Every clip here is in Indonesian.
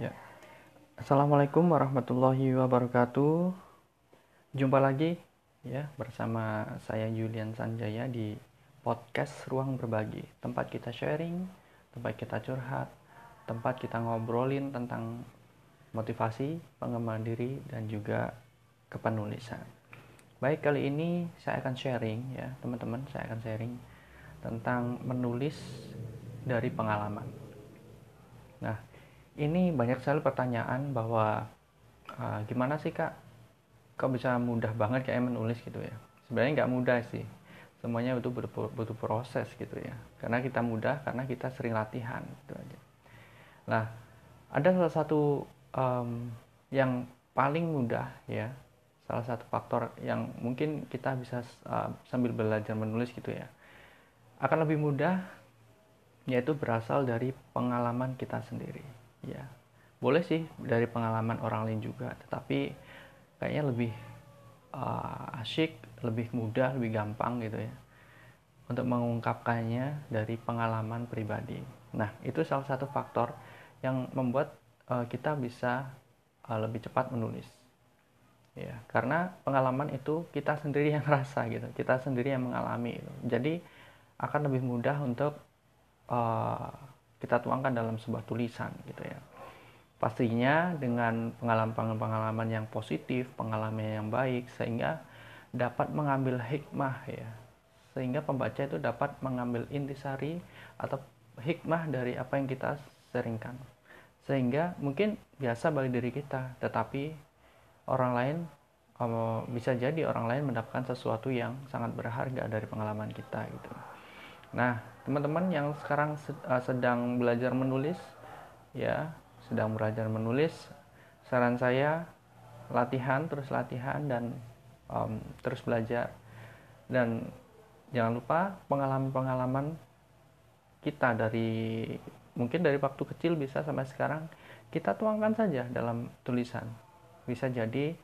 Ya. Assalamualaikum warahmatullahi wabarakatuh. Jumpa lagi ya bersama saya Julian Sanjaya di podcast Ruang Berbagi. Tempat kita sharing, tempat kita curhat, tempat kita ngobrolin tentang motivasi, pengembangan diri dan juga kepenulisan. Baik, kali ini saya akan sharing ya, teman-teman, saya akan sharing tentang menulis dari pengalaman. Nah, ini banyak sekali pertanyaan bahwa uh, gimana sih kak? Kok bisa mudah banget kayak menulis gitu ya? Sebenarnya nggak mudah sih. Semuanya itu butuh, butuh proses gitu ya. Karena kita mudah karena kita sering latihan gitu aja. Nah ada salah satu um, yang paling mudah ya salah satu faktor yang mungkin kita bisa uh, sambil belajar menulis gitu ya akan lebih mudah yaitu berasal dari pengalaman kita sendiri ya boleh sih dari pengalaman orang lain juga tetapi kayaknya lebih uh, asyik lebih mudah lebih gampang gitu ya untuk mengungkapkannya dari pengalaman pribadi nah itu salah satu faktor yang membuat uh, kita bisa uh, lebih cepat menulis ya karena pengalaman itu kita sendiri yang rasa gitu kita sendiri yang mengalami gitu. jadi akan lebih mudah untuk uh, kita tuangkan dalam sebuah tulisan gitu ya. Pastinya dengan pengalaman-pengalaman yang positif pengalaman yang baik sehingga dapat mengambil hikmah ya. Sehingga pembaca itu dapat mengambil intisari atau hikmah dari apa yang kita seringkan. Sehingga mungkin biasa bagi diri kita tetapi orang lain bisa jadi orang lain mendapatkan sesuatu yang sangat berharga dari pengalaman kita gitu. Nah, teman-teman yang sekarang eh, sedang belajar menulis, ya, sedang belajar menulis, saran saya latihan, terus latihan dan um, terus belajar. Dan jangan lupa pengalaman-pengalaman kita dari mungkin dari waktu kecil bisa sampai sekarang kita tuangkan saja dalam tulisan. Bisa jadi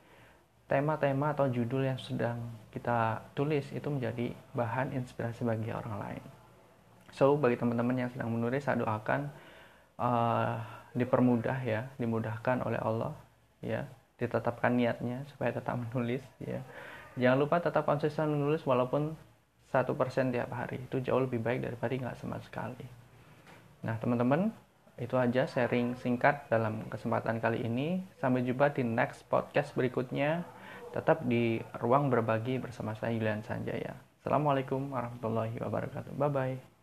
tema-tema atau judul yang sedang kita tulis itu menjadi bahan inspirasi bagi orang lain. So bagi teman-teman yang sedang menulis saya doakan uh, dipermudah ya, dimudahkan oleh Allah ya, ditetapkan niatnya supaya tetap menulis ya. Jangan lupa tetap konsisten menulis walaupun satu persen tiap hari itu jauh lebih baik daripada nggak sama sekali. Nah teman-teman itu aja sharing singkat dalam kesempatan kali ini. Sampai jumpa di next podcast berikutnya. Tetap di ruang berbagi bersama saya Yulian Sanjaya. Assalamualaikum warahmatullahi wabarakatuh. Bye bye.